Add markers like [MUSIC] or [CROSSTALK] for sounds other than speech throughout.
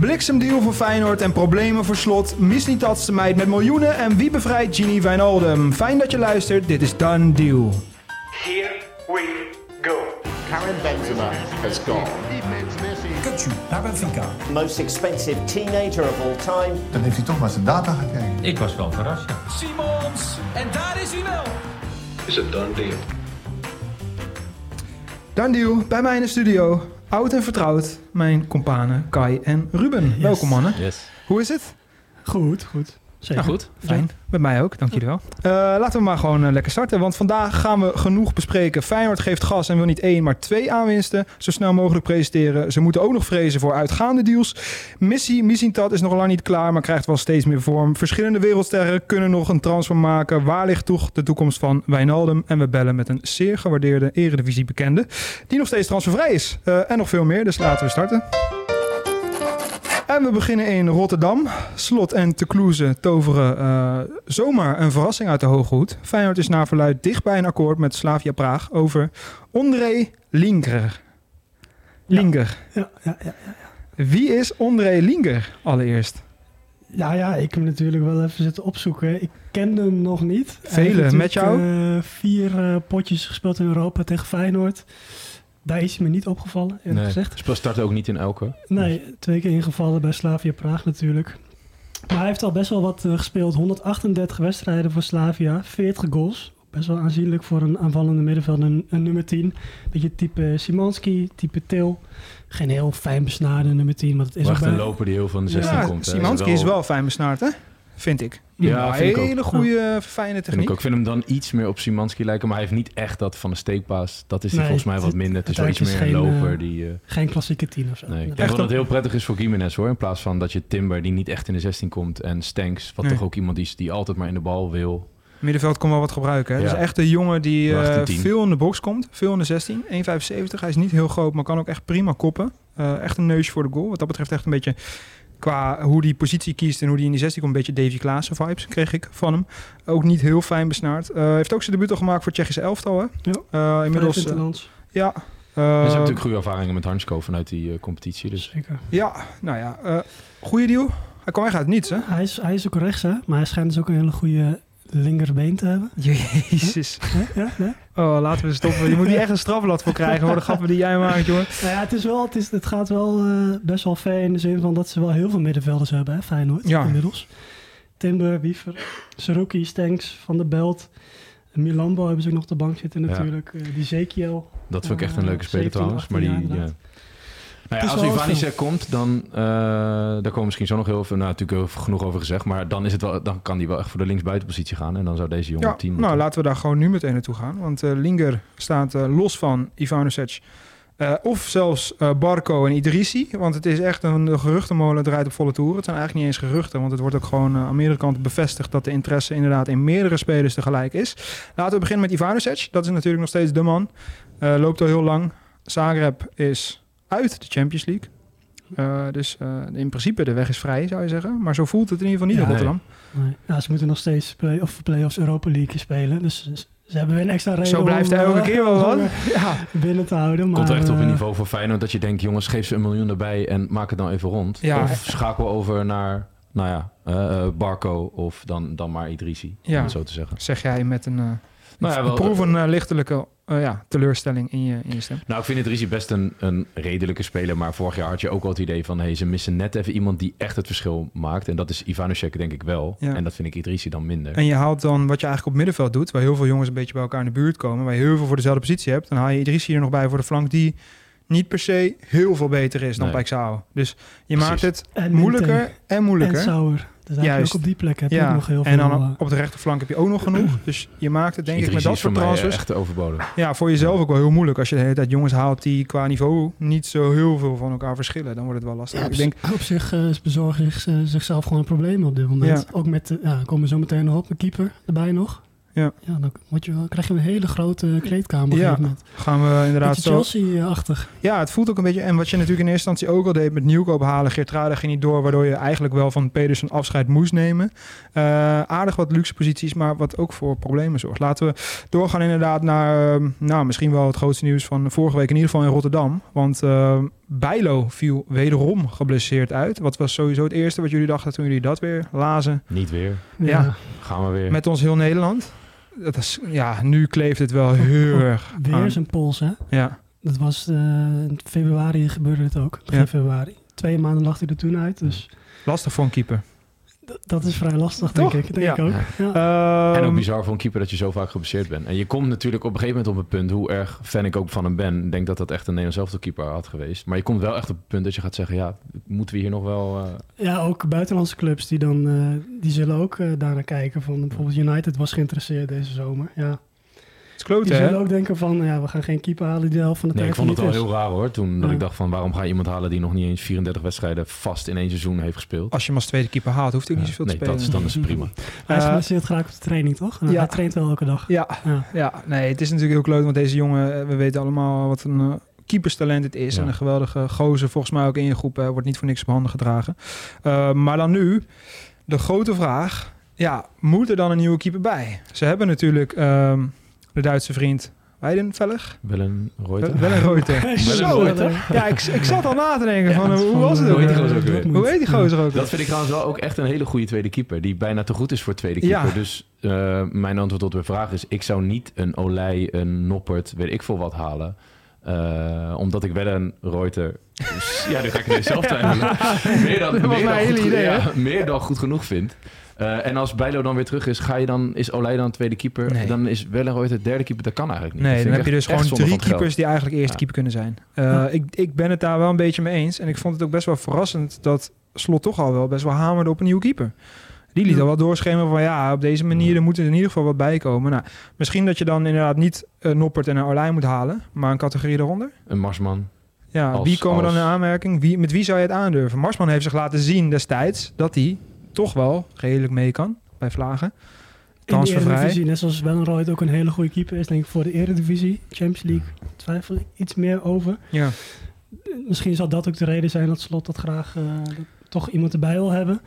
Bliksemdeal voor Feyenoord en problemen voor slot. Misnitats de meid met miljoenen en wie bevrijdt Gini Wijnaldum? Fijn dat je luistert, dit is Done Deal. Here we go. Karim Benzema has gone. Kutsu naar Benfica. most expensive teenager of all time. Dan heeft hij toch maar zijn data gekeken. Ik was wel verrast, ja. Simons. En daar is hij wel. Is a done deal. Done Deal, bij mij in de studio. Oud en vertrouwd, mijn companen Kai en Ruben. Welkom mannen. Yes. Hoe is het? Goed, goed. Zeker. Nou goed. Fijn. Met mij ook, dank jullie wel. Eh, laten we maar gewoon eh, lekker starten, want vandaag gaan we genoeg bespreken. Feyenoord geeft gas en wil niet één, maar twee aanwinsten zo snel mogelijk presenteren. Ze moeten ook nog vrezen voor uitgaande deals. Missie Missintat is nog lang niet klaar, maar krijgt wel steeds meer vorm. Verschillende wereldsterren kunnen nog een transfer maken. Waar ligt toch de toekomst van Wijnaldum? En we bellen met een zeer gewaardeerde eredivisie bekende, die nog steeds transfervrij is. Eh, en nog veel meer, dus laten we starten. En we beginnen in Rotterdam. Slot en Te toveren eh, zomaar een verrassing uit de hoge hoed. Feyenoord is naar verluid dicht bij een akkoord met Slavia Praag over Ondrej Linker. Linker. Ja, ja, ja. Wie is Ondrej Linker allereerst? Ja, ja, ik heb hem natuurlijk wel even zitten opzoeken. Ik kende hem nog niet. Heeft met jou? eh, vier eh, potjes gespeeld in Europa tegen Feyenoord. Daar is hij me niet opgevallen, eerlijk Nee, gezegd. Spel start ook niet in elke. Nee, twee keer ingevallen bij Slavia Praag natuurlijk. Maar hij heeft al best wel wat eh, gespeeld. 138 wedstrijden voor Slavia, 40 goals. Best wel aanzienlijk voor een aanvallende middenvelder, een, een nummer 10. Beetje type Simanski, type Til. Geen heel fijn besnaarde nummer 10, maar het is ook bij... een loper die heel van de 16 Ja, komt. Simanski is wel fijn besnaard, hè? Vind ik. Ja, Een vind ik ook. hele goede, fijne Vind techniek. ik ook. Ik vind hem dan iets meer op Simanski lijken, maar hij heeft niet echt dat van de steekpaas. Dat is hij Nee, volgens mij wat minder. Het is wel iets meer is een geen, loper eh, die... eh, Geen klassieke 10 of zo. nee. Ik denk dat het heel prettig is voor Gimenez hoor. In plaats van dat je Timber, die niet echt in de 16 komt, en Stanks, wat Nee. toch ook iemand is die altijd maar in de bal wil. Middenveld kon wel wat gebruiken. Hè? Ja. Dat is echt een jongen die eh, tien. veel in de box komt. Veel in de 16. 1,75. Hij is niet heel groot, maar kan ook echt prima koppen. Eh, echt een neusje voor de goal. Wat dat betreft echt een beetje qua hoe die positie kiest en hoe die in die 16 komt. Een beetje Davy Klaassen vibes kreeg ik van hem. Ook niet heel fijn besnaard. Eh heeft ook zijn debuut al gemaakt voor het Tsjechische elftal. Hè? Ja. Eh, inmiddels, eh, ja. Dus Eh, ze hebben natuurlijk goede ervaringen met Hansko vanuit die eh, competitie. Dus Zeker. ja, nou ja. eh goede deal. Hij kwam echt uit niets, hè? Hij is, hij is ook rechts, hè? maar hij schijnt dus ook een hele goede linkerbeen te hebben. Jezus. Ja, ja, ja. Oh, laten we stoppen. Je moet hier echt een strafblad voor krijgen voor de grappen die jij maakt, jongen. Nou ja, het, is wel, het, is, het gaat wel eh, best wel ver in de zin van dat ze wel heel veel middenvelders hebben, hè, Feyenoord, Ja. inmiddels. Timber, Wiever, Saruki, Stenks, Van der Belt. Milambo hebben ze ook nog op de bank zitten Ja. natuurlijk. Eh, die Zekiel. dat vind ik echt een Eh, leuke speler 17, trouwens. Maar 18 die, jaar ja. Nou ja, als Ivanisek komt, dan eh, daar komen we misschien zo nog heel veel, nou, natuurlijk heel genoeg over gezegd, maar dan, is het wel, dan kan hij wel echt voor de linksbuitenpositie gaan en dan zou deze jongen Ja, 10 nou laten we daar gewoon nu meteen naartoe gaan. Want eh, Linger staat eh, los van Ivanovic. eh of zelfs eh, Barco en Idrissi. Want het is echt een, geruchtenmolen draait op volle toeren. Het zijn eigenlijk niet eens geruchten. Want het wordt ook gewoon eh, aan meerdere kanten bevestigd... dat de interesse inderdaad in meerdere spelers tegelijk is. Laten we beginnen met Ivanovic. Dat is natuurlijk nog steeds de man. Eh, loopt al heel lang. Zagreb is uit de Champions League. Eh, dus eh, in principe de weg is vrij, zou je zeggen. Maar zo voelt het in ieder geval niet Ja, in Rotterdam. Nee. Ja, ze moeten nog steeds play, of play-offs Europa League spelen. Dus ze- hebben weer een extra reden Zo blijft om, er elke eh, keer wel wat. [LAUGHS] Ja. binnen te houden. Maar, Komt er echt op een niveau voor Feyenoord dat je denkt, jongens, geef ze een miljoen erbij en maak het dan even rond. Ja. Of schakel over naar, nou ja, Barco of dan, dan maar Idrissi, Ja. om het zo te zeggen. zeg jij met een, eh Nou ja, wel- proef een eh, lichtelijke eh, ja, teleurstelling in je, in je stem. Nou, ik vind Idrissi best een, een redelijke speler, maar vorig jaar had je ook wel het idee van, hey, ze missen net even iemand die echt het verschil maakt. En dat is Ivanusek denk ik wel. Ja. En dat vind ik Idrissi dan minder. En je haalt dan wat je eigenlijk op middenveld doet, waar heel veel jongens een beetje bij elkaar in de buurt komen, waar je heel veel voor dezelfde positie hebt, dan haal je Idrissi er nog bij voor de flank die niet per se heel veel beter is dan Nee. Dus je Precies. maakt het En moeilijker en moeilijker. En Sauer. Dus eigenlijk Juist. ook op die plek heb je ook nog heel en veel... dan eh, op de rechterflank heb je ook nog genoeg. Dus je maakt het denk ik met dat is voor soort eh, transfers echt overbodig. ja, voor jezelf ook wel heel moeilijk. Als je de hele tijd jongens haalt die qua niveau niet zo heel veel van elkaar verschillen, dan wordt het wel lastig. Ja, ik denk, op zich eh, bezorgen zich, eh, zichzelf gewoon een probleem op dit moment. Ja. Ook met, de, ja, komen we zo meteen nog op, de keeper erbij nog. Ja. ja dan word je wel, krijg je een hele grote kleedkamer. Ja. Gaan we inderdaad zo... Chelsea-achtig. Ja, het voelt ook een beetje... En wat je natuurlijk in eerste instantie ook al deed met Nieuwkoop halen. Geertruida ging niet door, waardoor je eigenlijk wel van Pedersen afscheid moest nemen. Eh, aardig wat luxe posities, maar wat ook voor problemen zorgt. Laten we doorgaan inderdaad naar... eh, nou, misschien wel het grootste nieuws van vorige week. In ieder geval in Rotterdam. Want eh Bijlo viel wederom geblesseerd uit. Wat was sowieso het eerste wat jullie dachten toen jullie dat weer lazen? Niet weer. Ja. Gaan we weer. Met ons heel Nederland. Dat is, ja, nu kleeft het wel heel erg Weer zijn pols, hè? Ja, Dat was eh, in februari gebeurde het ook. Begin Ja. februari. Twee maanden lag hij er toen uit. Dus lastig voor een keeper. Dat is vrij lastig, Toch? denk ik. Denk Ja. ik ook. Ja. En ook Ehm, bizar voor een keeper dat je zo vaak geblesseerd bent. En je komt natuurlijk op een gegeven moment op het punt, hoe erg fan ik ook van hem ben. Ik denk dat dat echt een Nederlands elftal keeper had geweest. Maar je komt wel echt op het punt dat je gaat zeggen, ja, moeten we hier nog wel... eh, Ja, ook buitenlandse clubs die dan eh, die zullen ook eh daarnaar kijken. Van bijvoorbeeld United was geïnteresseerd deze zomer. Ja. Het is Die kloten, hè? zullen ook denken van ja, we gaan geen keeper halen die de helft van de Nee, ik tijd vond het wel is. heel raar hoor. Toen dat Ja. ik dacht van, waarom ga je iemand halen die nog niet eens 34 wedstrijden vast in één seizoen heeft gespeeld? Als je hem als tweede keeper haalt, hoeft hij ook niet zoveel nee, te spelen. dat is, dan is het prima. [LAUGHS] Hij is Eh, geblesseerd geraakt op de training, toch? En ja. Hij traint wel elke dag. Ja, Ja. ja, nee, het is natuurlijk heel kloot, want deze jongen, eh, we weten allemaal wat een eh, keeperstalent het is. Ja. En een geweldige gozer, volgens mij ook in je groep, eh, wordt niet voor niks op handen gedragen. Eh, maar dan nu, de grote vraag, ja, moet er dan een nieuwe keeper bij? Ze hebben natuurlijk ehm, de Duitse vriend Weidenfellig. Wel een Reuter. Wel een Reuter. [LAUGHS] Wel een Zo, Reuter. ja, ik, ik zat al na te denken van, Ja, hoe van, was het ook? Hoe heet die gozer ook weer? Hoe heet die gozer ook? Dat vind ik trouwens wel ook echt een hele goede tweede keeper. Die bijna te goed is voor tweede Ja. keeper. Dus eh, mijn antwoord op de vraag is... ik zou niet een Olij, een Noppert, weet ik veel wat halen. Eh, omdat ik wel een Reuter... ja, nu ga ik zelf twijfelen. [LAUGHS] meer dan, Dat was meer dan hele goed, idee, ja, meer dan goed genoeg vind. Eh, en als Bijlo dan weer terug is, ga je dan, is Olij dan tweede keeper? Nee. Dan is Wellenreuter derde keeper. Dat kan eigenlijk niet. Dat Nee, dan heb je dus gewoon drie keepers die eigenlijk eerste Ja. keeper kunnen zijn. Eh, Ja. ik, ik ben het daar wel een beetje mee eens. En ik vond het ook best wel verrassend dat Slot toch al wel best wel hamerde op een nieuwe keeper. Die liet Ja. al wel doorschemeren van ja, op deze manier er moet er in ieder geval wat bij komen. Nou, misschien dat je dan inderdaad niet een Noppert en een Orlijn moet halen, maar een categorie eronder. Een Marsman. Ja, Als- wie komen dan in aanmerking? Wie, met wie zou je het aandurven? Marsman heeft zich laten zien destijds dat hij toch wel redelijk mee kan bij Vlagen. In de Transfervrij. Eredivisie, net zoals Wellenrooyd ook een hele goede keeper is, denk ik voor de Eredivisie. Champions League twijfel ik iets meer over. Ja. Misschien zal dat ook de reden zijn dat Slot dat graag eh, toch iemand erbij wil hebben.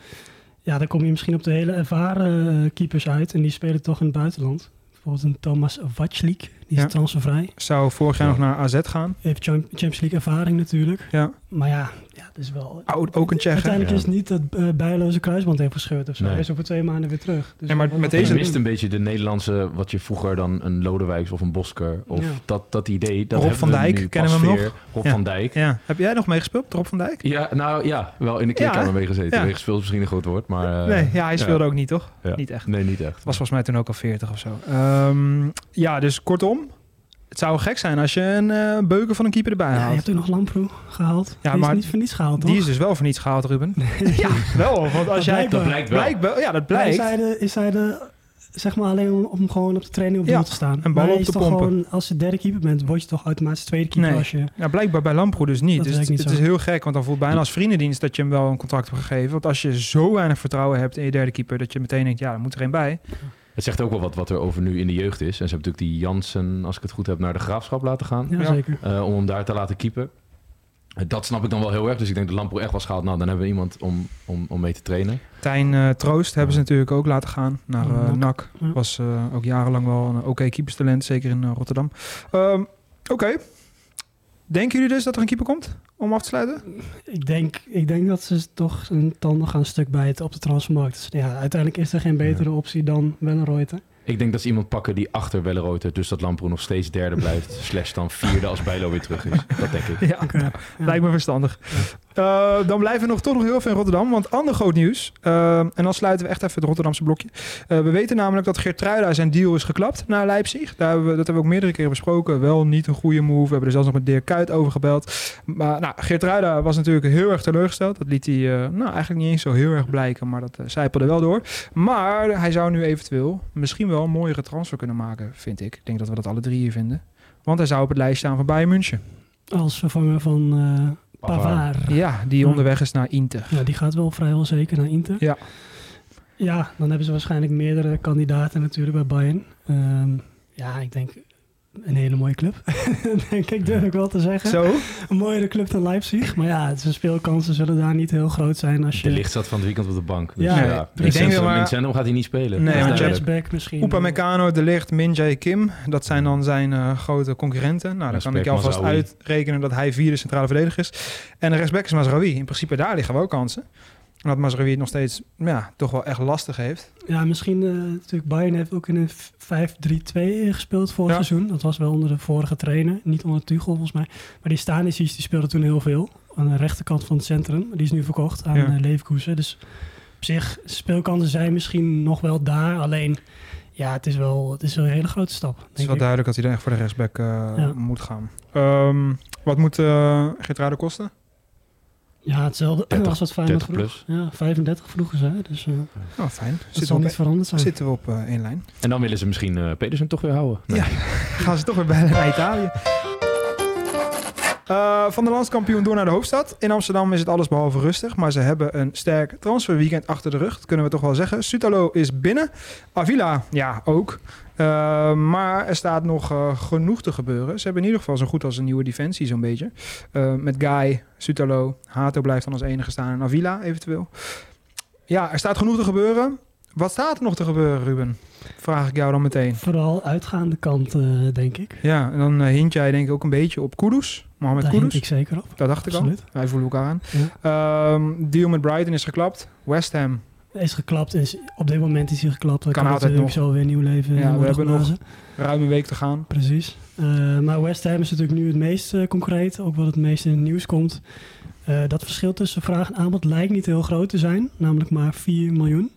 Ja, dan kom je misschien op de hele ervaren eh, keepers uit en die spelen toch in het buitenland. Bijvoorbeeld een Thomas Vaclik, die is Ja. transfervrij. Zou vorig jaar Ja. nog naar AZ gaan. Heeft Cham- Champions League ervaring natuurlijk. Ja. Maar ja, ja het is wel... Ook, ook een Tsjech. Uiteindelijk Ja. is het niet dat uh, Bijloze kruisband heeft gescheurd of zo. Nee. Hij is over twee maanden weer terug. Dus Ja, maar met deze- mist een beetje de Nederlandse, wat je vroeger dan een Lodewijks of een Bosker of Ja. dat, dat idee. Dat Rob van Dijk, kennen we hem nog? Rob Ja. van Dijk. Ja. Heb jij nog meegespeeld, Rob van Dijk? Ja, nou ja, wel in de kleedkamer meegezeten. Ja. Meegespeeld is misschien een groot woord, maar... eh, nee, ja, hij speelde ja. ook niet, toch? Ja. Niet echt. Nee, niet echt. Was volgens mij toen ook al 40 of zo. Ehm, ja, dus kortom. Het zou gek zijn als je een eh, beuken van een keeper erbij Ja, je haalt. hebt ook nog Lamproe gehaald. Ja, die maar is niet voor niets gehaald, toch? Die is dus wel voor niets gehaald, Ruben. [LAUGHS] ja, wel. Want als Dat jij... blijkt Dat blijkt wel. Blijkt wel. Ja, dat blijkt. Is hij, de, is hij de, zeg maar alleen om, om gewoon op de training op Ja, te staan? en hij op is te toch pompen. Gewoon, als je derde keeper bent, word je toch automatisch tweede keeper Nee. als je... Ja, blijkbaar bij Lampro dus niet. Dat Dus het, niet het is heel gek, want dan voelt bijna als vriendendienst dat je hem wel een contract hebt gegeven. Want als je zo weinig vertrouwen hebt in je derde keeper, dat je meteen denkt, ja, er moet er een bij. Het zegt ook wel wat, wat er over nu in de jeugd is. En ze hebben natuurlijk die Jansen, als ik het goed heb, naar de Graafschap laten gaan. Ja, zeker. eh, om hem daar te laten keepen. Eh, Dat snap ik dan wel heel erg. Dus ik denk dat Lamproe echt was gehaald. Nou, dan hebben we iemand om, om, om mee te trainen. Tijn eh, Troost hebben ze natuurlijk ook laten gaan naar eh, NAC. Was eh, ook jarenlang wel een oké keeperstalent, zeker in Rotterdam. Ehm, oké. Denken jullie dus dat er een keeper komt om af te sluiten? Ik denk, ik denk dat ze toch een tanden gaan stuk bijten op de transfermarkt. Dus ja, uiteindelijk is er geen betere optie dan Wellenreuter. Ik denk dat ze iemand pakken die achter Wellerote, dus dat Lamproe nog steeds derde blijft. [LAUGHS] slash dan vierde als Bijlo weer terug is. Dat denk ik. Ja, Oké. Ja. lijkt me verstandig. Eh, dan blijven we nog toch nog heel veel in Rotterdam. Want ander groot nieuws. eh, en dan sluiten we echt even het Rotterdamse blokje. Eh, we weten namelijk dat Geertruida zijn deal is geklapt naar Leipzig. Daar hebben we, dat hebben we ook meerdere keren besproken. Wel niet een goede move. We hebben er zelfs nog met Dirk Kuyt over gebeld. Maar nou, Geertruida was natuurlijk heel erg teleurgesteld. Dat liet hij nou, eigenlijk niet eens zo heel erg blijken. Maar dat zijpelde wel door. Maar hij zou nu eventueel misschien wel een mooiere transfer kunnen maken, vind ik. Ik denk dat we dat alle drie hier vinden. Want hij zou op het lijst staan van Bayern München. Als vervanger van Pavard. Ja, die onderweg is naar Inter. Ja, die gaat wel vrijwel zeker naar Inter. Ja. Ja, dan hebben ze waarschijnlijk meerdere kandidaten natuurlijk bij Bayern. Ehm, ja, ik denk een hele mooie club. [LAUGHS] denk ik, durf ik wel te zeggen. Zo? Een mooiere club dan Leipzig. Maar ja, zijn speelkansen zullen daar niet heel groot zijn als je... De licht zat van het weekend op de bank. Dus Ja, ja, ik denk wel maar- centrum gaat hij niet spelen. Nee, Dat duidelijk. Rechtsback misschien. Upamecano, De Ligt, Min Jae Kim. Dat zijn dan zijn eh, grote concurrenten. Nou, dan kan ik je alvast uitrekenen dat hij vierde centrale verdediger is. En de rechtsback is Mazraoui. In principe daar liggen we ook kansen. Omdat Mazraoui het nog steeds ja, toch wel echt lastig heeft. Ja, misschien eh, natuurlijk Bayern heeft ook in een 5-3-2 gespeeld vorig Ja. seizoen. Dat was wel onder de vorige trainer, niet onder Tuchel volgens mij. Maar die Stanisic die speelde toen heel veel aan de rechterkant van het centrum. Die is nu verkocht aan Ja. eh, Leverkusen. Dus op zich, speelkansen zijn misschien nog wel daar. Alleen, ja, het is wel, het is wel een hele grote stap. Het is denk wel ik. duidelijk dat hij dan echt voor de rechtsback eh, Ja. moet gaan. Ehm, wat moet uh, kosten? Ja, hetzelfde [CLEARS THROAT] 30 als wat Feyenoord 30 vroeg. Ja, 35 vroegen ze. Dus eh Oh, fijn. dat Zitten zal niet op, veranderd zijn. zitten we op eh, één lijn. En dan willen ze misschien eh Pedersen toch weer houden. Nee. Ja. [LAUGHS] Gaan ze toch weer bij naar Italië. [LAUGHS] Eh, van de landskampioen door naar de hoofdstad. In Amsterdam is het alles behalve rustig. Maar ze hebben een sterk transferweekend achter de rug. Dat kunnen we toch wel zeggen. Sutalo is binnen. Avila, ja, ook. Eh, maar er staat nog eh, genoeg te gebeuren. Ze hebben in ieder geval zo goed als een nieuwe defensie, zo'n beetje. Met Guy, Sutalo, Hato blijft dan als enige staan. En Avila eventueel. Ja, er staat genoeg te gebeuren. Wat staat er nog te gebeuren, Ruben? Vraag ik jou dan meteen. Vooral uitgaande kant, eh, denk ik. Ja, en dan eh, hint jij denk ik ook een beetje op Kudus. Mohamed Daar Kudus. ik zeker op. Dat dacht ik al. Wij voelen elkaar aan. Ja. Ehm, deal met Brighton is geklapt. West Ham. is geklapt. Is, op dit moment is hij geklapt. Dan Kan kan, altijd natuurlijk nog. zo weer nieuw leven Ja, we hebben nog-. Ruim een week te gaan. Precies. Eh, maar West Ham is natuurlijk nu het meest concreet. Ook wat het meest in het nieuws komt. Dat verschil tussen vraag en aanbod lijkt niet heel groot te zijn. Namelijk maar 4 miljoen.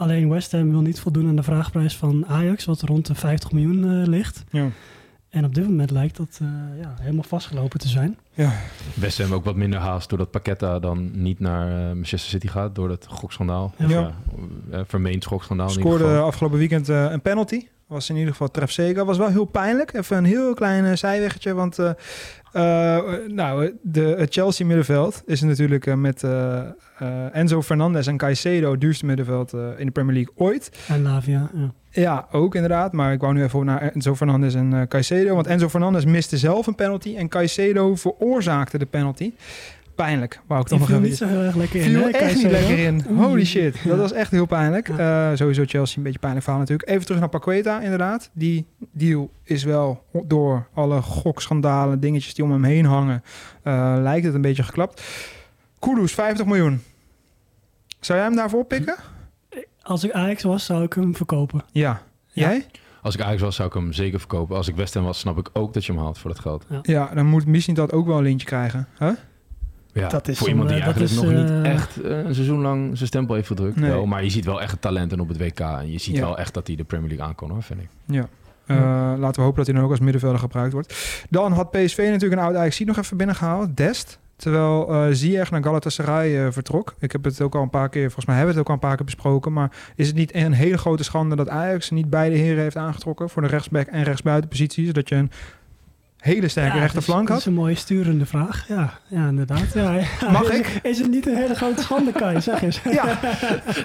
Alleen West Ham wil niet voldoen aan de vraagprijs van Ajax. Wat rond de 50 miljoen eh, ligt. Ja. En op dit moment lijkt dat eh, ja, helemaal vastgelopen te zijn. Ja. West Ham ook wat minder haast doordat Paqueta dan niet naar eh, Manchester City gaat door dat gokschandaal. Ja. Of, Ja. vermeend gokschandaal in ieder Scoorde geval. afgelopen weekend een penalty. Was in ieder geval trefzeker. Was wel heel pijnlijk. Even een heel klein eh, zijweggetje. Want eh, eh, nou, de, het Chelsea middenveld is natuurlijk met Enzo Fernandez en Caicedo het duurste middenveld in de Premier League ooit. En Lavia, ja. Ja, ook inderdaad. Maar ik wou nu even naar Enzo Fernandez en Caicedo. Want Enzo Fernandez miste zelf een penalty. En Caicedo veroorzaakte de penalty. Pijnlijk, wou ik toch nog even... niet zo heel erg lekker in. Viel hè, echt niet lekker in. [LAUGHS] Holy shit. Dat was echt heel pijnlijk. Ja. Eh, sowieso Chelsea een beetje pijnlijk verhaal natuurlijk. Even terug naar Paqueta inderdaad. Die deal is wel door alle gokschandalen, dingetjes die om hem heen hangen, eh, lijkt het een beetje geklapt. Kudus, 50 miljoen. Zou jij hem daarvoor pikken? Als ik Ajax was, zou ik hem verkopen. Ja. Ja. Jij? Als ik Ajax was, zou ik hem zeker verkopen. Als ik West Ham was, snap ik ook dat je hem haalt voor dat geld. Ja, dan moet misschien dat ook wel een lintje krijgen. Huh? Ja, Dat is voor iemand die eh, eigenlijk is, nog niet eh, echt een seizoen lang zijn stempel heeft gedrukt. Nee. Wel, maar je ziet wel echt het talent en op het WK. En je ziet Ja. wel echt dat hij de Premier League aankon, hoor, vind ik. Ja. Eh, laten we hopen dat hij dan ook als middenvelder gebruikt wordt. Dan had PSV natuurlijk een oud ajax nog even binnengehaald. Dest. Terwijl eh Ziyech naar Galatasaray vertrok. Ik heb het ook al een paar keer, volgens mij hebben we het ook al een paar keer besproken. Maar is het niet een hele grote schande dat Ajax niet beide heren heeft aangetrokken voor de rechtsback en rechtsbuitenpositie? Zodat je een hele sterke Ja, rechterflank dat is, had? dat is een mooie sturende vraag. Ja, ja inderdaad. Ja, ja. [LAUGHS] Mag is, ik? Is het niet een hele grote schande, Kai? Zeg eens. [LAUGHS] Ja,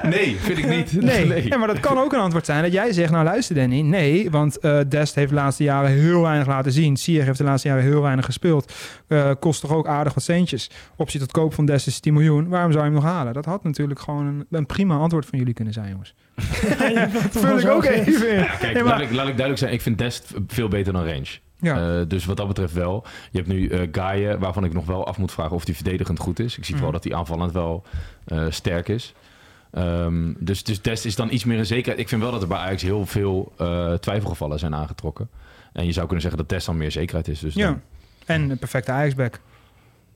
Nee, vind ik niet. [LAUGHS] nee. Ja, maar dat kan ook een antwoord zijn dat jij zegt, nou luister Danny, nee, want eh, Dest heeft de laatste jaren heel weinig laten zien. Ziyech heeft de laatste jaren heel weinig gespeeld. Eh, kost toch ook aardig wat centjes. Optie tot koop van Dest is 10 miljoen. Waarom zou je hem nog halen? Dat had natuurlijk gewoon een, een prima antwoord van jullie kunnen zijn, jongens. Vul ik ook even in. Kijk, Nee, maar- laat, ik, laat ik duidelijk zijn. Ik vind Dest veel beter dan Range. Ja. Eh, dus wat dat betreft wel. Je hebt nu eh Gaaien, waarvan ik nog wel af moet vragen of die verdedigend goed is. Ik zie Mhm. wel dat hij aanvallend wel eh, sterk is. Ehm, dus, dus Dest is dan iets meer een zekerheid. Ik vind wel dat er bij Ajax heel veel twijfelgevallen zijn aangetrokken. En je zou kunnen zeggen dat Dest dan meer zekerheid is. Dus ja. dan- En een perfecte Ajax-back.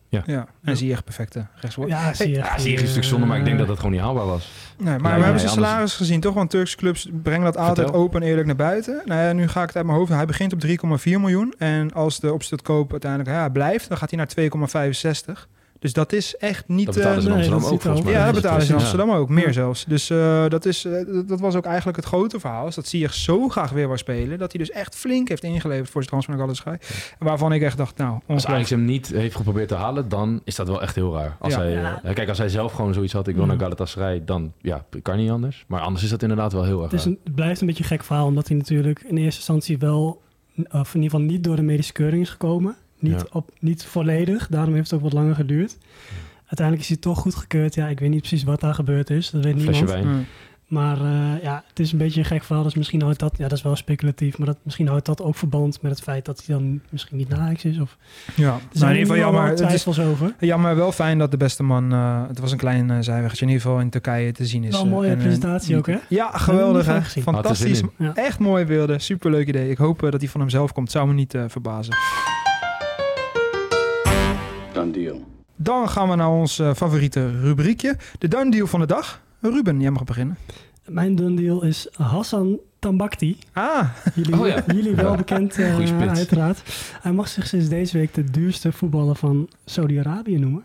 Ja. ja. En zie je echt perfecte rechtswoord. Ja, zie je. ja, zie je een stuk zonde, maar ik denk dat dat gewoon niet haalbaar was. Nee, maar we hebben zijn anders. salaris gezien, toch? Want Turkse clubs brengen dat altijd Vertel. open en eerlijk naar buiten. Nou ja, nu ga ik het uit mijn hoofd. Hij begint op 3,4 miljoen. En als de opstelkoop uiteindelijk ja, blijft, dan gaat hij naar 2,65. Dus dat is echt niet... Dat betalen ze in Amsterdam ook ziet volgens mij. ja, dat betalen ze in Ja. Amsterdam ook. Meer zelfs. Dus eh, dat, is, eh, dat- was ook eigenlijk het grote verhaal. Is dat Ziyech zo graag weer wou spelen... dat hij dus echt flink heeft ingeleverd voor zijn transfer naar Galatasaray. Waarvan ik echt dacht, nou, Als. Ajax hem niet heeft geprobeerd te halen, dan is dat wel echt heel raar. Als Ja. hij, Ja. eh, kijk, als hij zelf gewoon zoiets had, ik wil naar Galatasaray, dan ja, kan niet anders. Maar anders is dat inderdaad wel heel erg Het, is raar. een, het blijft een beetje een gek verhaal, omdat hij natuurlijk in eerste instantie wel, of in ieder geval niet door de medische keuring is gekomen. Niet, Ja. op, niet volledig, daarom heeft het ook wat langer geduurd. Uiteindelijk is hij toch goedgekeurd. Ja, ik weet niet precies wat daar gebeurd is, dat weet Flesje niemand. wijn. Mm. Maar eh, ja, het is een beetje een gek verhaal, dus misschien houdt dat, ja dat is wel speculatief, maar dat, misschien houdt dat ook verband met het feit dat hij dan misschien niet naar Ajax is. Of, Ja, er nou, zijn in ieder geval jammer. Het is twijfels over. jammer wel fijn dat de beste man... eh, het was een klein uh, zijweggetje in ieder geval in Turkije te zien is. Wel een mooie En, presentatie ook, hè? Ja, geweldig hè. Fantastisch. Ja. Echt mooie beelden. Superleuk idee. Ik hoop dat hij van hemzelf komt. Zou me niet eh, verbazen. Done deal. Dan gaan we naar ons eh, favoriete rubriekje. De done deal van de dag. Ruben, jij mag beginnen. Mijn done deal is Hassan Tambakti. Ah, Jullie, Oh ja. jullie wel bekend, eh, spits. uiteraard. Hij mag zich sinds deze week de duurste voetballer van Saudi-Arabië noemen.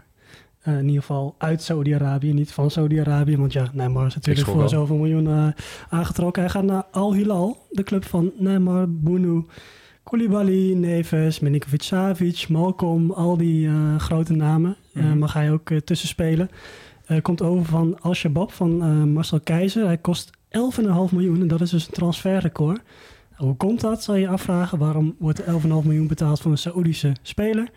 Eh, in ieder geval uit Saudi-Arabië, niet van Saudi-Arabië. Want ja, Neymar is natuurlijk voor zoveel miljoen eh, aangetrokken. Hij gaat naar Al Hilal, de club van Neymar, Bunu, Koulibaly, Neves, Milinkovic-Savic, Malcolm. Al die eh, grote namen eh, Mhm. mag hij ook eh, tussen spelen. Komt over van Al-Shabaab van Marcel Keizer. Hij kost 11,5 miljoen en dat is dus een transferrecord. Hoe komt dat, zal je je afvragen. Waarom wordt er 11,5 miljoen betaald voor een Saoedische speler?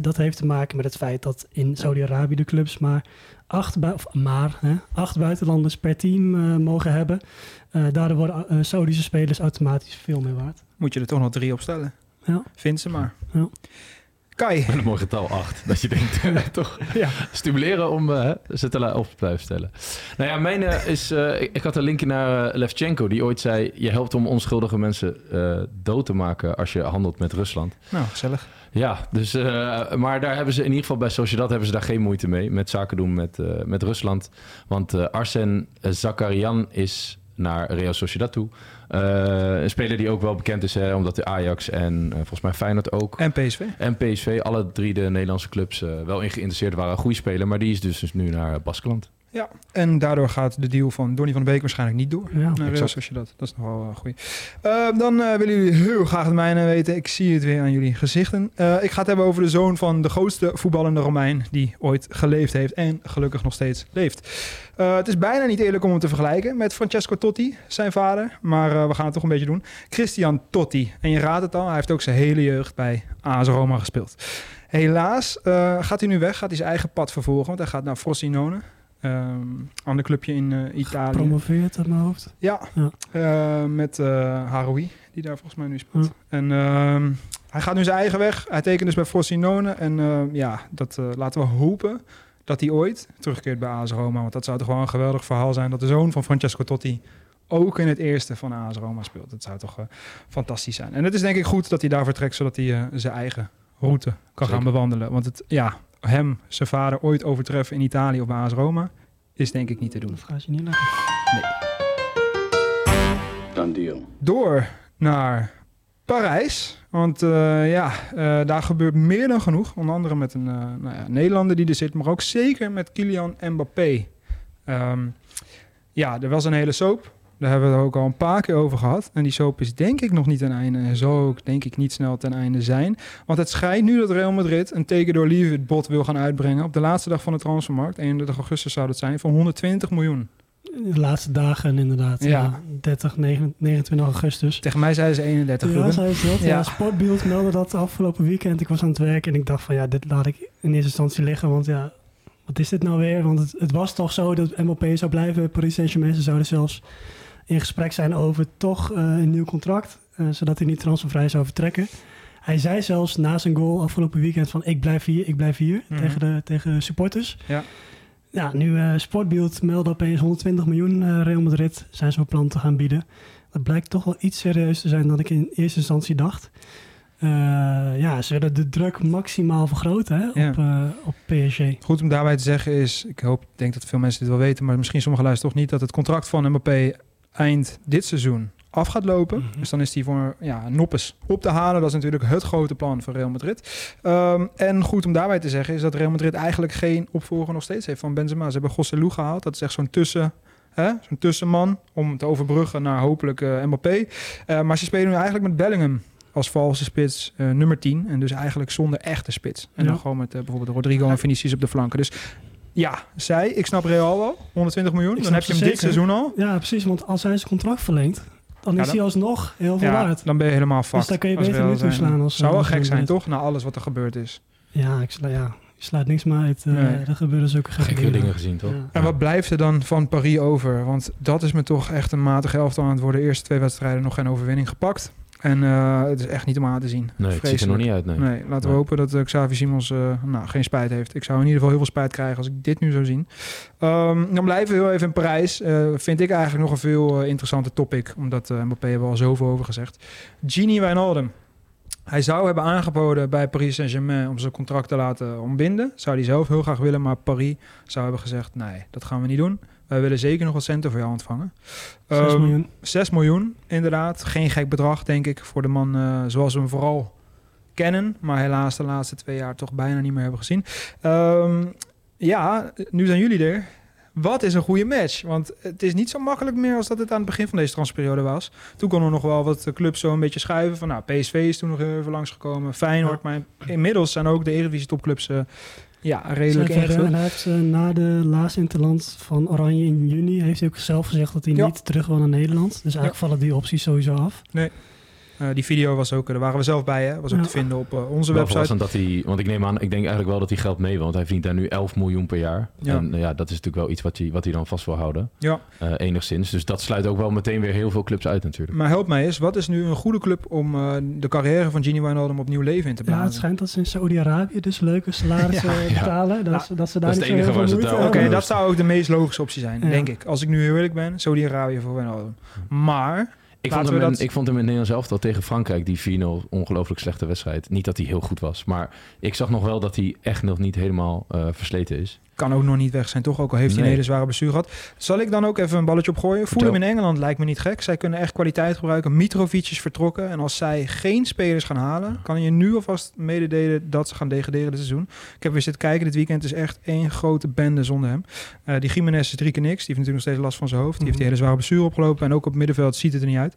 Dat heeft te maken met het feit dat in Saudi-Arabië de clubs maar acht, bui- of maar, hè, acht buitenlanders per team mogen hebben. Daardoor worden Saoedische spelers automatisch veel meer waard. Moet je er toch nog drie opstellen. Ja. Vind ze maar. Ja. Kai. Met een mooi getal 8. [LAUGHS] Dat je denkt, [LAUGHS] eh, toch Ja. stimuleren om eh, ze te op te blijven stellen. Nou ja, mijn eh, is... eh, ik, ik had een linkje naar Levchenko, die ooit zei... je helpt om onschuldige mensen eh, dood te maken als je handelt met Rusland. Nou, gezellig. Ja, dus, eh, maar daar hebben ze in ieder geval bij Sociedad hebben ze daar geen moeite mee. Met zaken doen met, eh, met Rusland. Want eh Arsen Zakarian is naar Real Sociedad toe. Eh, een speler die ook wel bekend is, hè, omdat de Ajax en eh, volgens mij Feyenoord ook. En PSV. En PSV, alle drie de Nederlandse clubs eh, wel in geïnteresseerd waren. Een goede speler, maar die is dus, dus nu naar Baskeland. Ja. En daardoor gaat de deal van Donny van de Beek waarschijnlijk niet door. Ja. Nou, Real exact. Sociedad. Dat is nog wel uh, goed. dan eh, willen jullie heel graag het mijne weten. Ik zie het weer aan jullie gezichten. Eh, ik ga het hebben over de zoon van de grootste voetballende Romein... die ooit geleefd heeft en gelukkig nog steeds leeft. Eh, het is bijna niet eerlijk om hem te vergelijken met Francesco Totti, zijn vader. Maar eh, we gaan het toch een beetje doen. Christian Totti. En je raadt het al, hij heeft ook zijn hele jeugd bij AS Roma gespeeld. Helaas eh, gaat hij nu weg, gaat hij zijn eigen pad vervolgen... want hij gaat naar Frosinone... Um, ander clubje in uh, Italië. Promoveerd uit mijn hoofd. Ja, Ja. Uh, met uh, Haroui, die daar volgens mij nu speelt. Ja. En uh, hij gaat nu zijn eigen weg. Hij tekent dus bij Frosinone. En uh, ja, dat uh, laten we hopen dat hij ooit terugkeert bij AS Roma. Want dat zou toch wel een geweldig verhaal zijn dat de zoon van Francesco Totti ook in het eerste van AS Roma speelt. Dat zou toch uh, fantastisch zijn. En het is denk ik goed dat hij daar vertrekt, zodat hij uh, zijn eigen route kan Zeker. gaan bewandelen. Want het, ja, hem, zijn vader, ooit overtreffen in Italië of bij AS Roma, is denk ik niet te doen. Dat gaat je niet lukken. Done deal. Door naar Parijs. Want uh, ja, uh, daar gebeurt meer dan genoeg. Onder andere met een uh, nou ja, Nederlander die er zit, maar ook zeker met Kylian Mbappé. Um, ja, er was een hele soap. Daar hebben we het ook al een paar keer over gehad. En die soap is denk ik nog niet ten einde. En zal ook denk ik niet snel ten einde zijn. Want het schijnt nu dat Real Madrid een teken door Leave It bod wil gaan uitbrengen. Op de laatste dag van de transfermarkt. 31 augustus zou dat zijn. Van 120 miljoen. De laatste dagen inderdaad. Ja. Ja. 30, 29 augustus. Tegen mij zeiden ze 31 Ja, ze dat. Ja. Ja. Sportbeeld meldde dat afgelopen weekend. Ik was aan het werk en ik dacht van ja, dit laat ik in eerste instantie liggen. Want ja, wat is dit nou weer? Want het, het was toch zo dat Mbappé zou blijven. Paris Saint-Germain zouden zelfs in gesprek zijn over toch uh, een nieuw contract. Uh, zodat hij niet transfervrij zou vertrekken. Hij zei zelfs na zijn goal afgelopen weekend van ik blijf hier, ik blijf hier. Mhm. Tegen, de, tegen de supporters. Ja. Ja, nu uh, Sportbeeld meldde opeens 120 miljoen uh, Real Madrid zijn van plan te gaan bieden. Dat blijkt toch wel iets serieus te zijn dan ik in eerste instantie dacht. Uh, ja, ze willen de druk maximaal vergroten hè, Ja. op, uh, op PSG. Goed om daarbij te zeggen is, ik hoop, denk dat veel mensen dit wel weten, maar misschien sommige luisteren toch niet, dat het contract van Mbappé eind dit seizoen af gaat lopen. Mhm. Dus dan is die voor ja, Noppes op te halen. Dat is natuurlijk het grote plan van Real Madrid. Ehm, en goed om daarbij te zeggen is dat Real Madrid eigenlijk geen opvolger nog steeds heeft van Benzema. Ze hebben Gosselu gehaald. Dat is echt zo'n tussen... Zo'n tussenman om te overbruggen naar hopelijk eh, Mbappé. Eh, maar ze spelen nu eigenlijk met Bellingham als valse spits eh, nummer 10. En dus eigenlijk zonder echte spits. En Ja. dan gewoon met bijvoorbeeld Rodrigo en Vinicius op de flanken. Dus ja, zij, ik snap Real wel. 120 miljoen. Ik dan heb je hem dit seizoen al. Ja, precies. Want als hij zijn contract verlengt, dan Ja, is dan- hij alsnog heel veel Ja, waard. dan ben je helemaal vast. Dus daar kun je beter niet toe slaan als- Zou wel als gek zijn, toch? Na alles wat er gebeurd is. Ja, ik sla, ja, je slaat niks meer uit. eh, Nee. Er gebeuren zulke gekke, Gekke dingen gezien, toch? Ja. En wat blijft er dan van Paris over? Want dat is me toch echt een matige elftal aan het worden. De eerste twee wedstrijden nog geen overwinning gepakt. En eh, het is echt niet om aan te zien. Nee, het ziet er nog niet uit, nee. Nee, laten we hopen dat uh, Xavi Simons eh, nou, geen spijt heeft. Ik zou in ieder geval heel veel spijt krijgen als ik dit nu zou zien. Ehm, dan blijven we heel even in Parijs. Eh, vind ik eigenlijk nog een veel eh, interessante topic. Omdat uh, Mbappé hebben we al zoveel over gezegd. Gini Wijnaldum. Hij zou hebben aangeboden bij Paris Saint-Germain om zijn contract te laten ontbinden. Zou hij zelf heel graag willen, maar Paris zou hebben gezegd... nee, dat gaan we niet doen. Wij willen zeker nog wat centen voor jou ontvangen. 6 Ehm, miljoen. 6 miljoen, inderdaad. Geen gek bedrag, denk ik, voor de man uh, zoals we hem vooral kennen. Maar helaas de laatste twee jaar toch bijna niet meer hebben gezien. Um, ja, nu zijn jullie er. Wat is een goede match? Want het is niet zo makkelijk meer als dat het aan het begin van deze transferperiode was. Toen konden er nog wel wat clubs zo een beetje schuiven. Van, nou, PSV is toen nog heel even langsgekomen. Feyenoord. Ja. Maar inmiddels zijn ook de Eredivisie topclubs uh, ja, redelijk ingevuld. En hij heeft uh, na de laatste interland van Oranje in juni... heeft hij ook zelf gezegd dat hij ja. niet terug wil naar Nederland. Dus eigenlijk ja. vallen die opties sowieso af. Nee. Uh, die video was ook, daar waren we zelf bij, hè? Was ook ja. te vinden op uh, onze wel website. Dat hij, want ik neem aan, ik denk eigenlijk wel dat hij geld mee, want hij verdient daar nu 11 miljoen per jaar. Ja. En uh, ja, dat is natuurlijk wel iets wat hij, wat hij dan vast wil houden. Ja. Uh, enigszins. Dus dat sluit ook wel meteen weer heel veel clubs uit natuurlijk. Maar help mij eens, wat is nu een goede club om uh, de carrière van Gini Wijnaldum opnieuw leven in te blazen? Ja, het schijnt dat ze in Saudi-Arabië dus leuke salarissen ja, betalen. Ja. Dat, dat ze daar dat is het enige waar ze Oké, okay, dat zou ook de meest logische optie zijn, ja. denk ik. Als ik nu heel eerlijk ben, Saudi-Arabië voor Wijnaldum. Maar... Ik vond, hem in, ik vond hem in Nederland zelf al tegen Frankrijk, die 4-0, ongelooflijk slechte wedstrijd. Niet dat hij heel goed was, maar ik zag nog wel dat hij echt nog niet helemaal uh, versleten is. Kan ook nog niet weg zijn, toch? Ook al heeft hij een hele zware blessure gehad. Zal ik dan ook even een balletje opgooien? Fulham in Engeland lijkt me niet gek. Zij kunnen echt kwaliteit gebruiken. Mitrovic is vertrokken. En als zij geen spelers gaan halen, kan je nu alvast mededelen dat ze gaan degraderen dit seizoen. Ik heb weer zitten kijken. Dit weekend is echt één grote bende zonder hem. Uh, die Jiménez is drie keer niks. Die heeft natuurlijk nog steeds last van zijn hoofd. Die heeft die hele zware blessure opgelopen. En ook op het middenveld ziet het er niet uit.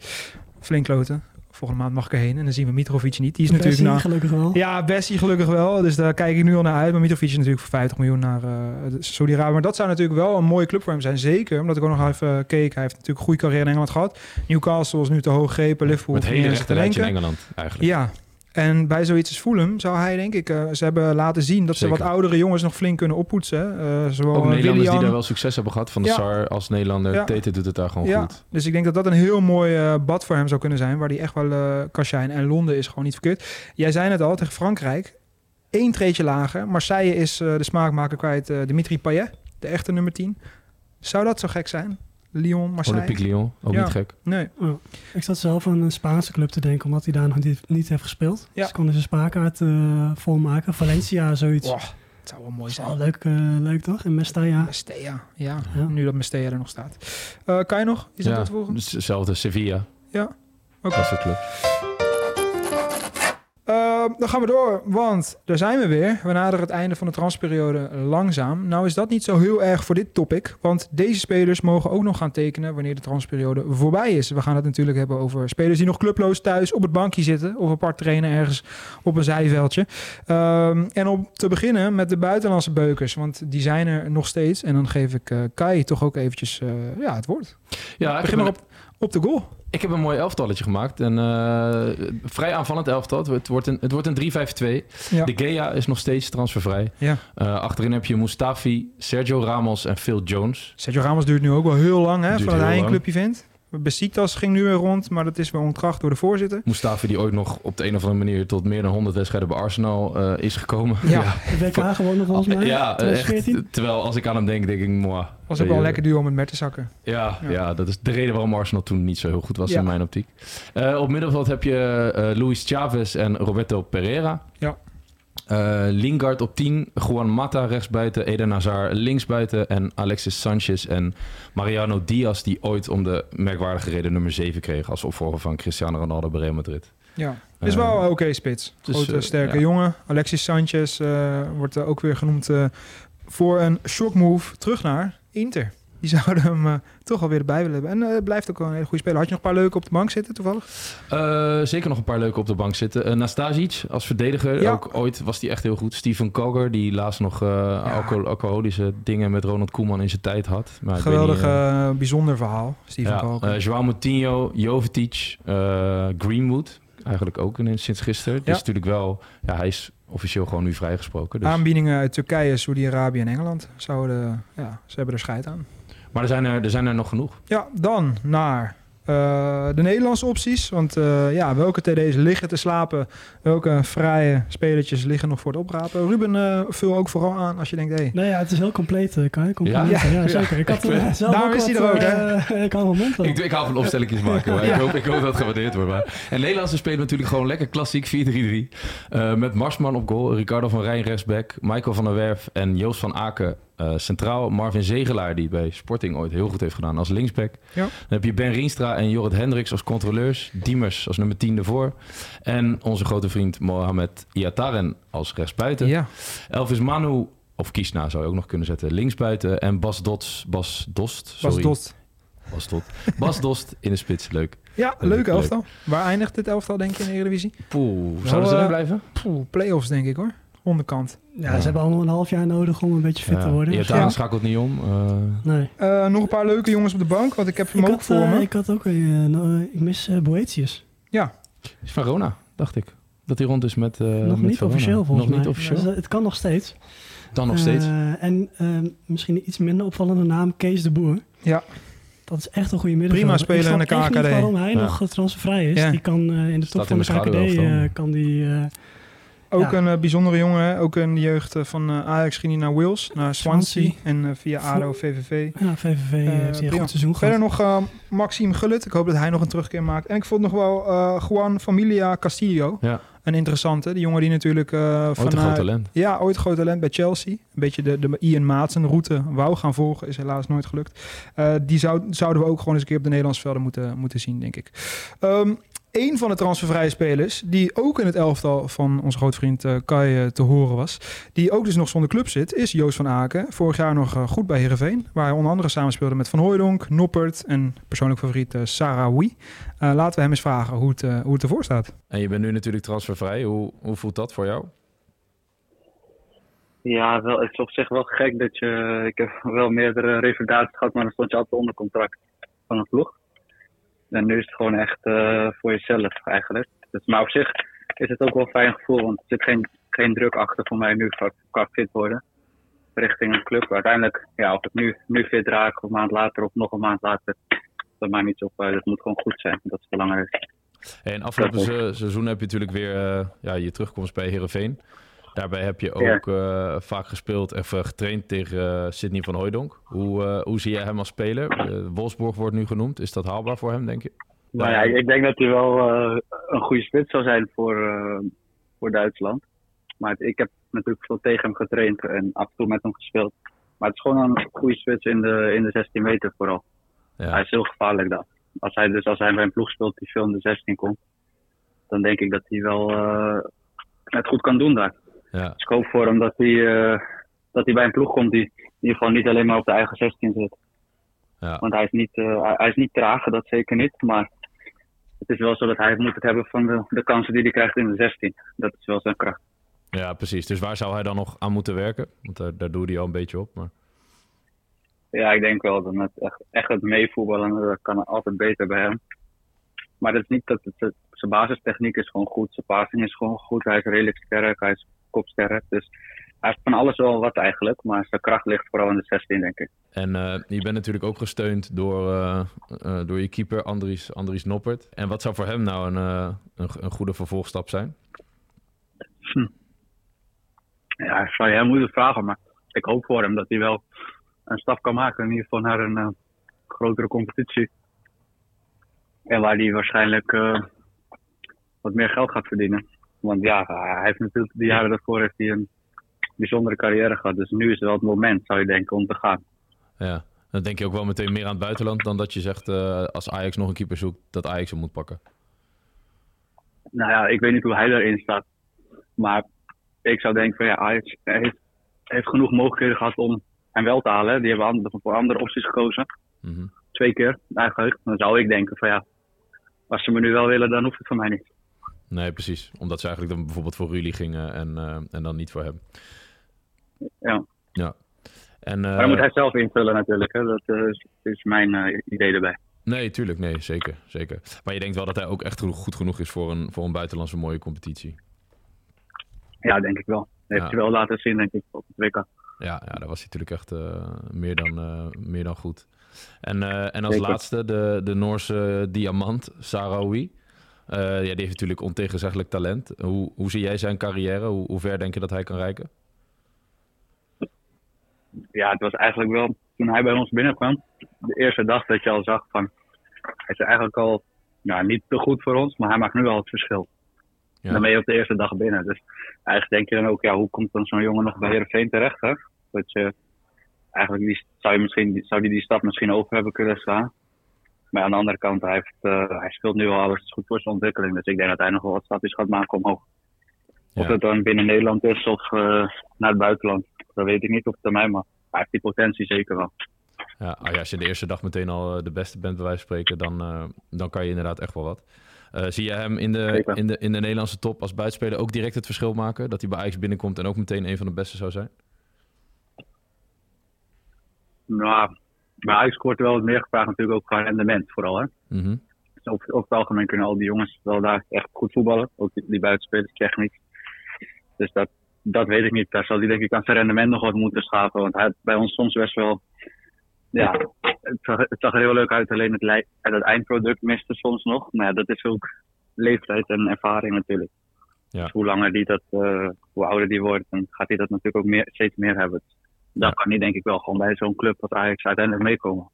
Flink kloten volgende maand mag ik erheen. En dan zien we Mitrovic niet. Die is Bessie natuurlijk na... gelukkig wel. Ja, Bessie gelukkig wel. Dus daar kijk ik nu al naar uit. Maar Mitrovic is natuurlijk voor 50 miljoen naar uh, Saudi-Arabië. Maar dat zou natuurlijk wel een mooie club voor hem zijn. Zeker, omdat ik ook nog even keek. Hij heeft natuurlijk een goede carrière in Engeland gehad. Newcastle is nu te hoog grepen. Liverpool Met hele rechte in Engeland eigenlijk. Ja, en bij zoiets als Fulham zou hij, denk ik, uh, ze hebben laten zien dat Zeker. ze wat oudere jongens nog flink kunnen oppoetsen. Uh, zowel Ook Nederlanders die daar wel succes hebben gehad. Van de ja. SAR als Nederlander. Ja. Tete doet het daar gewoon ja. goed. Dus ik denk dat dat een heel mooi uh, bad voor hem zou kunnen zijn. Waar hij echt wel uh, kan zijn. En Londen is gewoon niet verkeerd. Jij zei het al, tegen Frankrijk. Eén treetje lager. Marseille is de smaakmaker kwijt. Dimitri Payet, de echte nummer 10. Zou dat zo gek zijn? Lyon, Marseille. Olympique Lyon, ook ja. niet gek. Nee. Ja. Ik zat zelf aan een Spaanse club te denken, omdat hij daar nog niet, niet heeft gespeeld. Ja. Dus konden ze spaarkaart uh, volmaken. Valencia, zoiets. Wow, het zou wel mooi zijn. Oh, leuk, uh, leuk toch? En Mestalla. Mestalla, ja. ja. Nu dat Mestalla er nog staat. Uh, kan je nog iets ja, aan toevoegen? Dus hetzelfde, Sevilla. Ja. Oké. Okay. Dat club. Uh, dan gaan we door, want daar zijn we weer. We naderen het einde van de transperiode langzaam. Nou is dat niet zo heel erg voor dit topic, want deze spelers mogen ook nog gaan tekenen wanneer de transperiode voorbij is. We gaan het natuurlijk hebben over spelers die nog clubloos thuis op het bankje zitten of apart trainen ergens op een zijveldje. Um, en om te beginnen met de buitenlandse beukers, want die zijn er nog steeds. En dan geef ik uh, Kai toch ook eventjes uh, ja, het woord. Ja, begin maar op, op de goal. Ik heb een mooi elftalletje gemaakt. En uh, vrij aanvallend elftal. Het wordt een, het wordt een 3-5-2. Ja. De Gea is nog steeds transfervrij. Ja. Uh, achterin heb je Mustafi, Sergio Ramos en Phil Jones. Sergio Ramos duurt nu ook wel heel lang, hè? Voordat hij een clubje vindt. Besiktas ging nu weer rond, maar dat is weer ontkracht door de voorzitter. Mustafi die ooit nog op de een of andere manier tot meer dan 100 wedstrijden bij Arsenal uh, is gekomen. Ja, [LAUGHS] ja. WK gewoon nog volgens mij. Ja, echt, terwijl als ik aan hem denk, denk ik, moi. Was ook wel een lekker duo om het met te zakken. Ja, ja, ja. dat is de reden waarom Arsenal toen niet zo heel goed was ja. in mijn optiek. Uh, op middenveld heb je uh, Luis Chavez en Roberto Pereira. Ja. Eh, Lingard op 10, Juan Mata rechtsbuiten, Eden Hazard linksbuiten en Alexis Sanchez en Mariano Diaz die ooit om de merkwaardige reden nummer 7 kreeg als opvolger van Cristiano Ronaldo bij Real Madrid. Ja, is wel oké spits. dus, Grote, eh, sterke ja. jongen. Alexis Sanchez eh, wordt eh, ook weer genoemd eh, voor een shock move terug naar Inter. Die zouden hem eh, toch alweer erbij willen hebben. En eh, blijft ook wel een hele goede speler. Had je nog een paar leuke op de bank zitten toevallig? Eh, zeker nog een paar leuke op de bank zitten. Uh, Nastasic als verdediger. Ja. Ook ooit was die echt heel goed. Steven Koger, die laatst nog alcohol- alcoholische dingen met Ronald Koeman in zijn tijd had. Maar Geweldig, niet, bijzonder verhaal. Steven ja, Koker. eh, Joao Moutinho, Jovetic, Greenwood. Eigenlijk ook sinds gisteren. Ja. Dus natuurlijk wel... Ja, hij is officieel gewoon nu vrijgesproken. Dus. Aanbiedingen uit Turkije, Saudi-Arabië en Engeland. Zouden, ja, ze hebben er scheid aan. Maar er zijn er, er zijn er nog genoeg. Ja, dan naar eh, de Nederlandse opties. Want eh, ja, welke TD's liggen te slapen? Welke vrije spelertjes liggen nog voor het oprapen? Ruben, eh, vul ook vooral aan als je denkt... Hey, Nou ja, het is heel compleet, eh, Kai. Compleet. Ja? Ja, zeker. Ik had er zelf Daarom is hij er ook, hè? [LAUGHS] ik hou mijn mond. Ik, ik hou van opstellingjes maken. Maar ik, hoop, ik hoop dat het gewaardeerd wordt. Maar. En Nederlandse spelen natuurlijk gewoon lekker klassiek 4-3-3. Eh, met Marsman op goal, Ricardo van Rijn rechtsback, Michael van der Werf en Joost van Aken eh, centraal. Marvin Zegelaar, die bij Sporting ooit heel goed heeft gedaan als linksback. Ja. Dan heb je Ben Rienstra en Jorrit Hendricks als controleurs. Diemers als nummer 10 ervoor. En onze grote vriend Mohamed Iataren als rechtsbuiten. ja, Elvis Manu, of Kiesna zou je ook nog kunnen zetten, linksbuiten. En Bas Dots, Bas Dost, sorry. Dot. Bas, Dot. Bas Dost in de spits, leuk. Ja, Leuk, leuk leuk. elftal. Waar eindigt dit elftal denk je in de Eredivisie? Poeh, zouden ze eh, blijven? Poeh, play-offs denk ik hoor. Onderkant. Ja, ze hebben allemaal een half jaar nodig om een beetje fit te worden. Iataren Ja. schakelt niet om. eh, Nee. Eh, nog een paar leuke jongens op de bank, want ik heb hem Ik ook had, voor eh, me. ik had ook, eh, eh, ik mis eh, Boetius. Ja, is van Rona, dacht ik. Dat hij rond is met. eh, nog met niet Verona. officieel volgens Nog mij. niet officieel. Dus, eh, het kan nog steeds. Dan nog steeds. Eh, en eh, misschien een iets minder opvallende naam, Kees de Boer. ja. Dat is echt een goede middenvelder. Prima speler Ik in de KKD. waarom hij Ja. nog eh, transfervrij is. Ja. Die kan eh, in de top Staat van de KKD eh, kan die... eh, Ook Ja. een eh, bijzondere jongen, hè? ook in de jeugd eh, van eh, Ajax ging hij naar Wales, naar Swansea, Swansea. en via ADO, VVV. ja, VVV heeft hij een goed seizoen Verder nog eh, Maxime Gullit. Ik hoop dat hij nog een terugkeer maakt. En ik vond nog wel eh, Juan Familia Castillo. Ja. Een interessante. Die jongen die natuurlijk uh, Ooit een groot talent. Ja, ooit groot talent bij Chelsea. Een beetje de, de Ian Maatsen route wou gaan volgen. Is helaas nooit gelukt. Uh, die zou, zouden we ook gewoon eens een keer op de Nederlandse velden moeten, moeten zien, denk ik. Um, een van de transfervrije spelers, die ook in het elftal van onze grootvriend uh, Kai uh, te horen was, die ook dus nog zonder club zit, is Joost van Aken. Vorig jaar nog uh, goed bij Heerenveen, waar hij onder andere samenspeelde met Van Hooijdonk, Noppert en persoonlijk favoriet uh, Sarawi. laten we hem eens vragen hoe het, hoe het ervoor staat. En je bent nu natuurlijk transfervrij. Hoe, hoe voelt dat voor jou? Ja, wel, het is op zich wel gek dat je... Ik heb wel meerdere revalidaties gehad, maar dan stond je altijd onder contract van een ploeg. En nu is het gewoon echt uh, voor jezelf eigenlijk. Dus, maar op zich is het ook wel een fijn gevoel, want er zit geen, geen druk achter voor mij nu qua fit worden. Richting een club. Uiteindelijk, ja, of ik nu, nu fit raak, of een maand later of nog een maand later, dat maakt niet zo uit. Het moet gewoon goed zijn, dat is belangrijk. En afgelopen se seizoen heb je natuurlijk weer uh, ja, je terugkomst bij Heerenveen. Daarbij heb je ook ja. uh, vaak gespeeld en getraind tegen uh, Sidney van Hooijdonk. Hoe, uh, hoe zie jij hem als speler? Wolfsburg wordt nu genoemd. Is dat haalbaar voor hem, denk je? Nou ja, ik denk dat hij wel een goede spits zou zijn voor, voor Duitsland. Maar ik heb natuurlijk veel tegen hem getraind en af en toe met hem gespeeld. Maar het is gewoon een goede spits in de, in de 16 meter vooral. Ja. Hij is heel gevaarlijk daar. Als hij, dus als hij bij een ploeg speelt die veel in de 16 komt, dan denk ik dat hij wel het goed kan doen daar. Ja. Ik hoop voor hem dat hij, uh, dat hij bij een ploeg komt die in ieder geval niet alleen maar op de eigen 16 zit. Ja. Want hij is, niet, uh, hij is niet traag, dat zeker niet. Maar het is wel zo dat hij moet het hebben van de, de kansen die hij krijgt in de 16. Dat is wel zijn kracht. Ja, precies. Dus waar zou hij dan nog aan moeten werken? Want daar, daar doe hij al een beetje op. Maar... Ja, ik denk wel dat het echt, echt het meevoetballen dat kan altijd beter bij hem. Maar dat is niet dat het, het, zijn basistechniek is gewoon goed. Zijn passing is gewoon goed. Hij is redelijk sterk. Hij is Dus hij heeft van alles wel wat eigenlijk. Maar zijn kracht ligt vooral in de 16, denk ik. En uh, je bent natuurlijk ook gesteund door, uh, uh, door je keeper Andries, Andries Noppert. En wat zou voor hem nou een, een, een, goede vervolgstap zijn? Hm. Ja, ik zou je hem moeten vragen. Maar ik hoop voor hem dat hij wel een stap kan maken. In ieder geval naar een grotere competitie. En waar hij waarschijnlijk wat meer geld gaat verdienen. Want ja, hij heeft natuurlijk de jaren daarvoor heeft hij een bijzondere carrière gehad. Dus nu is het wel het moment, zou je denken, om te gaan. Ja, dan denk je ook wel meteen meer aan het buitenland dan dat je zegt eh, als Ajax nog een keeper zoekt, dat Ajax hem moet pakken. Nou ja, ik weet niet hoe hij erin staat. Maar ik zou denken van ja, Ajax heeft, heeft genoeg mogelijkheden gehad om hem wel te halen. Die hebben andere, voor andere opties gekozen. Mhm. Twee keer eigenlijk. Dan zou ik denken van ja, als ze me nu wel willen, dan hoeft het van mij niet. Nee, precies. Omdat ze eigenlijk dan bijvoorbeeld voor Rulli gingen en, eh, en dan niet voor hem. Ja. Ja. En, Maar dan moet hij zelf invullen natuurlijk. Hè. Dat eh, is, is mijn eh, idee erbij. Nee, tuurlijk. Nee, zeker, zeker. Maar je denkt wel dat hij ook echt goed genoeg is voor een, voor een buitenlandse mooie competitie. Ja, denk ik wel. Dat heeft Ja. hij wel laten zien, denk ik, op het WK. Ja, ja daar was hij natuurlijk echt eh, meer, dan, eh, meer dan goed. En, eh, en als Zeker. laatste de, de Noorse diamant, Sarawi. Eh, ja, die heeft natuurlijk ontegenzeggelijk talent. Hoe, hoe zie jij zijn carrière? Hoe, hoe ver denk je dat hij kan reiken? ja, het was eigenlijk wel, toen hij bij ons binnenkwam, de eerste dag dat je al zag van, hij is eigenlijk al, nou, niet te goed voor ons, maar hij maakt nu al het verschil. Ja. Dan ben je op de eerste dag binnen. Dus eigenlijk denk je dan ook, ja, hoe komt dan zo'n jongen nog bij Heerenveen terecht, hè? Dat je, eigenlijk die, zou, je misschien, zou die die stap misschien over hebben kunnen slaan. Maar aan de andere kant, hij, heeft, eh, hij speelt nu al alles goed voor zijn ontwikkeling. Dus ik denk dat hij nog wel wat stapjes gaat maken omhoog. Of Ja. het dan binnen Nederland is of eh, naar het buitenland. Dat weet ik niet op termijn, maar hij heeft die potentie zeker wel. Ja, ja, als je de eerste dag meteen al eh, de beste bent, bij wijze van spreken, dan, dan kan je inderdaad echt wel wat. Zie je hem in de, in, de, in de Nederlandse top als buitenspeler ook direct het verschil maken? Dat hij bij Ajax binnenkomt en ook meteen een van de beste zou zijn? Nou, bij Ajax er wel wat meer gevraagd natuurlijk ook qua rendement vooral. Hè? Mhm. Dus over, over het algemeen kunnen al die jongens wel daar echt goed voetballen. Ook die, die buitenspelers technisch. Dus dat, dat weet ik niet. Daar zal hij denk ik aan zijn rendement nog wat moeten schaven. Want hij had bij ons soms best wel... Ja, het zag, het zag er heel leuk uit. Alleen het, het eindproduct miste soms nog. Maar ja, dat is ook leeftijd en ervaring natuurlijk. Ja. Dus hoe langer die dat, eh, hoe ouder die wordt, dan gaat hij dat natuurlijk ook meer, steeds meer hebben. Ja. kan hij denk ik wel gewoon bij zo'n club als Ajax uiteindelijk meekomen.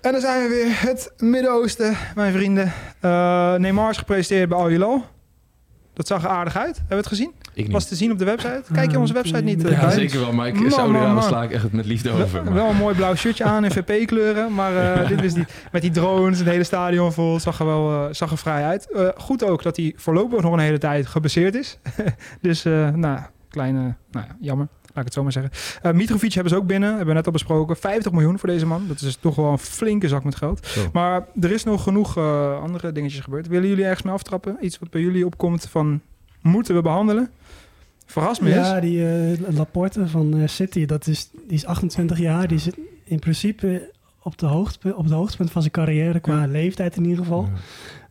En dan zijn we weer. Het Midden-Oosten, mijn vrienden. Eh Neymar is gepresenteerd bij Al. Dat zag er aardig uit. Hebben we het gezien? Ik niet. Was te zien op de website? Kijk je onze website niet? eh, Ja, zeker wel, maar ik er man. sla ik echt met liefde over. Wel, maar- wel een mooi blauw shirtje aan in VP-kleuren. Maar eh, dit is niet. Met die drones, het hele stadion vol. Zag er wel eh, zag er vrij uit. Eh, goed ook dat hij voorlopig nog een hele tijd gebaseerd is. [LAUGHS] dus, eh, nou, kleine. Nou ja, jammer. Laat ik het zo maar zeggen. Eh Mitrovic hebben ze ook binnen. Hebben we net al besproken. 50 miljoen voor deze man. Dat is toch wel een flinke zak met geld. Zo. Maar er is nog genoeg eh, andere dingetjes gebeurd. Willen jullie ergens mee aftrappen? Iets wat bij jullie opkomt van... Moeten we behandelen? Verras me eens. Ja, die eh, Laporte van eh, City, dat is, die is 28 jaar. Die zit in principe op, de hoogte, op het hoogtepunt van zijn carrière, qua Ja. leeftijd in ieder geval.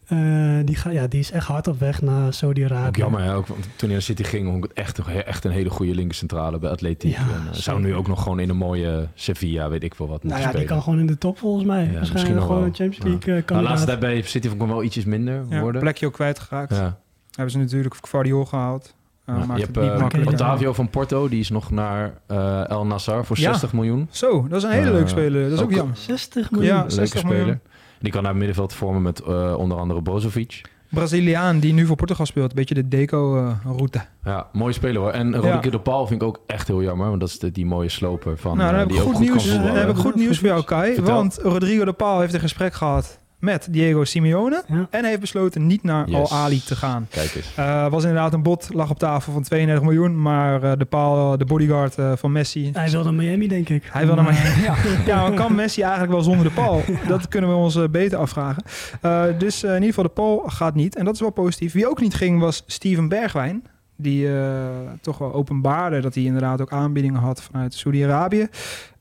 Eh, die, ga, ja, die is echt hard op weg naar Saudi-Arabië. Ook jammer, hè? Ook, want toen hij naar City ging, vond ik het echt, echt een hele goede linkercentrale bij. Ja, en, eh, zou nu ook nog gewoon in een mooie Sevilla, weet ik veel wat, Nou moeten ja, die spelen. kan gewoon in de top volgens mij. misschien Waarschijnlijk nog gewoon wel. een Champions Ja. League Maar de laatste tijd bij City vond ik hem wel ietsjes minder Ja, worden. plekje ook kwijtgeraakt. Ja. Hebben ze natuurlijk Guardiol gehaald. Uh, Ja, maakt je het hebt niet eh. Otavio van Porto, die is nog naar eh, El Nassr voor Ja. 60 miljoen. Zo, dat is een hele leuke speler. Dat is ook, ook- jammer. 60 miljoen. Ja, Leuke 60 miljoen. speler. Die kan naar het middenveld vormen met eh, onder andere Brozovic. Braziliaan die nu voor Portugal speelt. Een beetje de Deco-route. Ja, mooie speler hoor. En Roderick de Paul vind ik ook echt heel jammer. Want dat is de, die mooie sloper van nou, dan heb die ik ook goed goed nieuws, kan dan heb ik goed nieuws voor jou, Kai. Vertel. Want Rodrigo de Paul heeft een gesprek gehad met Diego Simeone. Ja. En heeft besloten niet naar Yes. Al Ali te gaan. Kijk eens. Eh was inderdaad een bod, lag op tafel van 32 miljoen. Maar eh, de Paul, de bodyguard eh, van Messi... Hij wil naar Miami, denk ik. Hij wil naar Maar, Miami. [LAUGHS] Ja, ja, maar kan Messi eigenlijk wel zonder de Paul? Dat kunnen we ons beter afvragen. Eh, dus in ieder geval de Paul gaat niet. En dat is wel positief. Wie ook niet ging was Steven Bergwijn. Die eh, toch wel openbaarde dat hij inderdaad ook aanbiedingen had vanuit Saudi-Arabië.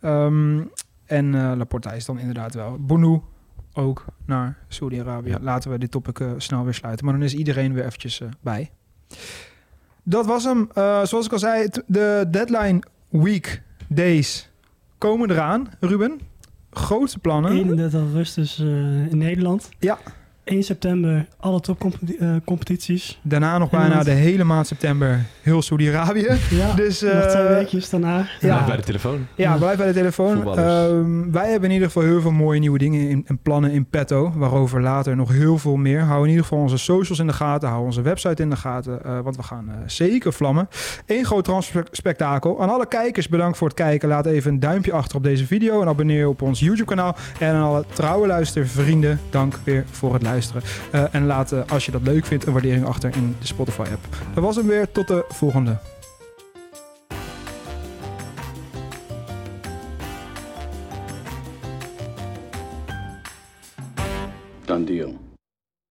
Ehm, en Laporta is dan inderdaad wel. Bonu ook naar Saudi-Arabië. Ja. Laten we dit topic eh, snel weer sluiten. Maar dan is iedereen weer eventjes eh, bij. Dat was hem. Eh, zoals ik al zei, de deadline week days komen eraan. Ruben, grootste plannen. 31 augustus eh, in Nederland. Ja. 1 september alle topcompetities. Daarna nog bijna de hele maand september heel Saudi-Arabië. [LAUGHS] Ja, Dus, nog eh, twee weekjes daarna. Ja, bij de telefoon. Ja, blijf bij de telefoon. Ehm, wij hebben in ieder geval heel veel mooie nieuwe dingen in, en plannen in petto. Waarover later nog heel veel meer. Hou in ieder geval onze socials in de gaten. Hou onze website in de gaten. eh, want we gaan eh, zeker vlammen. Eén groot transferspektakel. Aan alle kijkers bedankt voor het kijken. Laat even een duimpje achter op deze video. En abonneer op ons YouTube kanaal. En aan alle trouwe luistervrienden. Dank weer voor het luisteren. Eh, en laat, als je dat leuk vindt, een waardering achter in de Spotify app. Dat was hem weer. Tot de volgende. Done deal.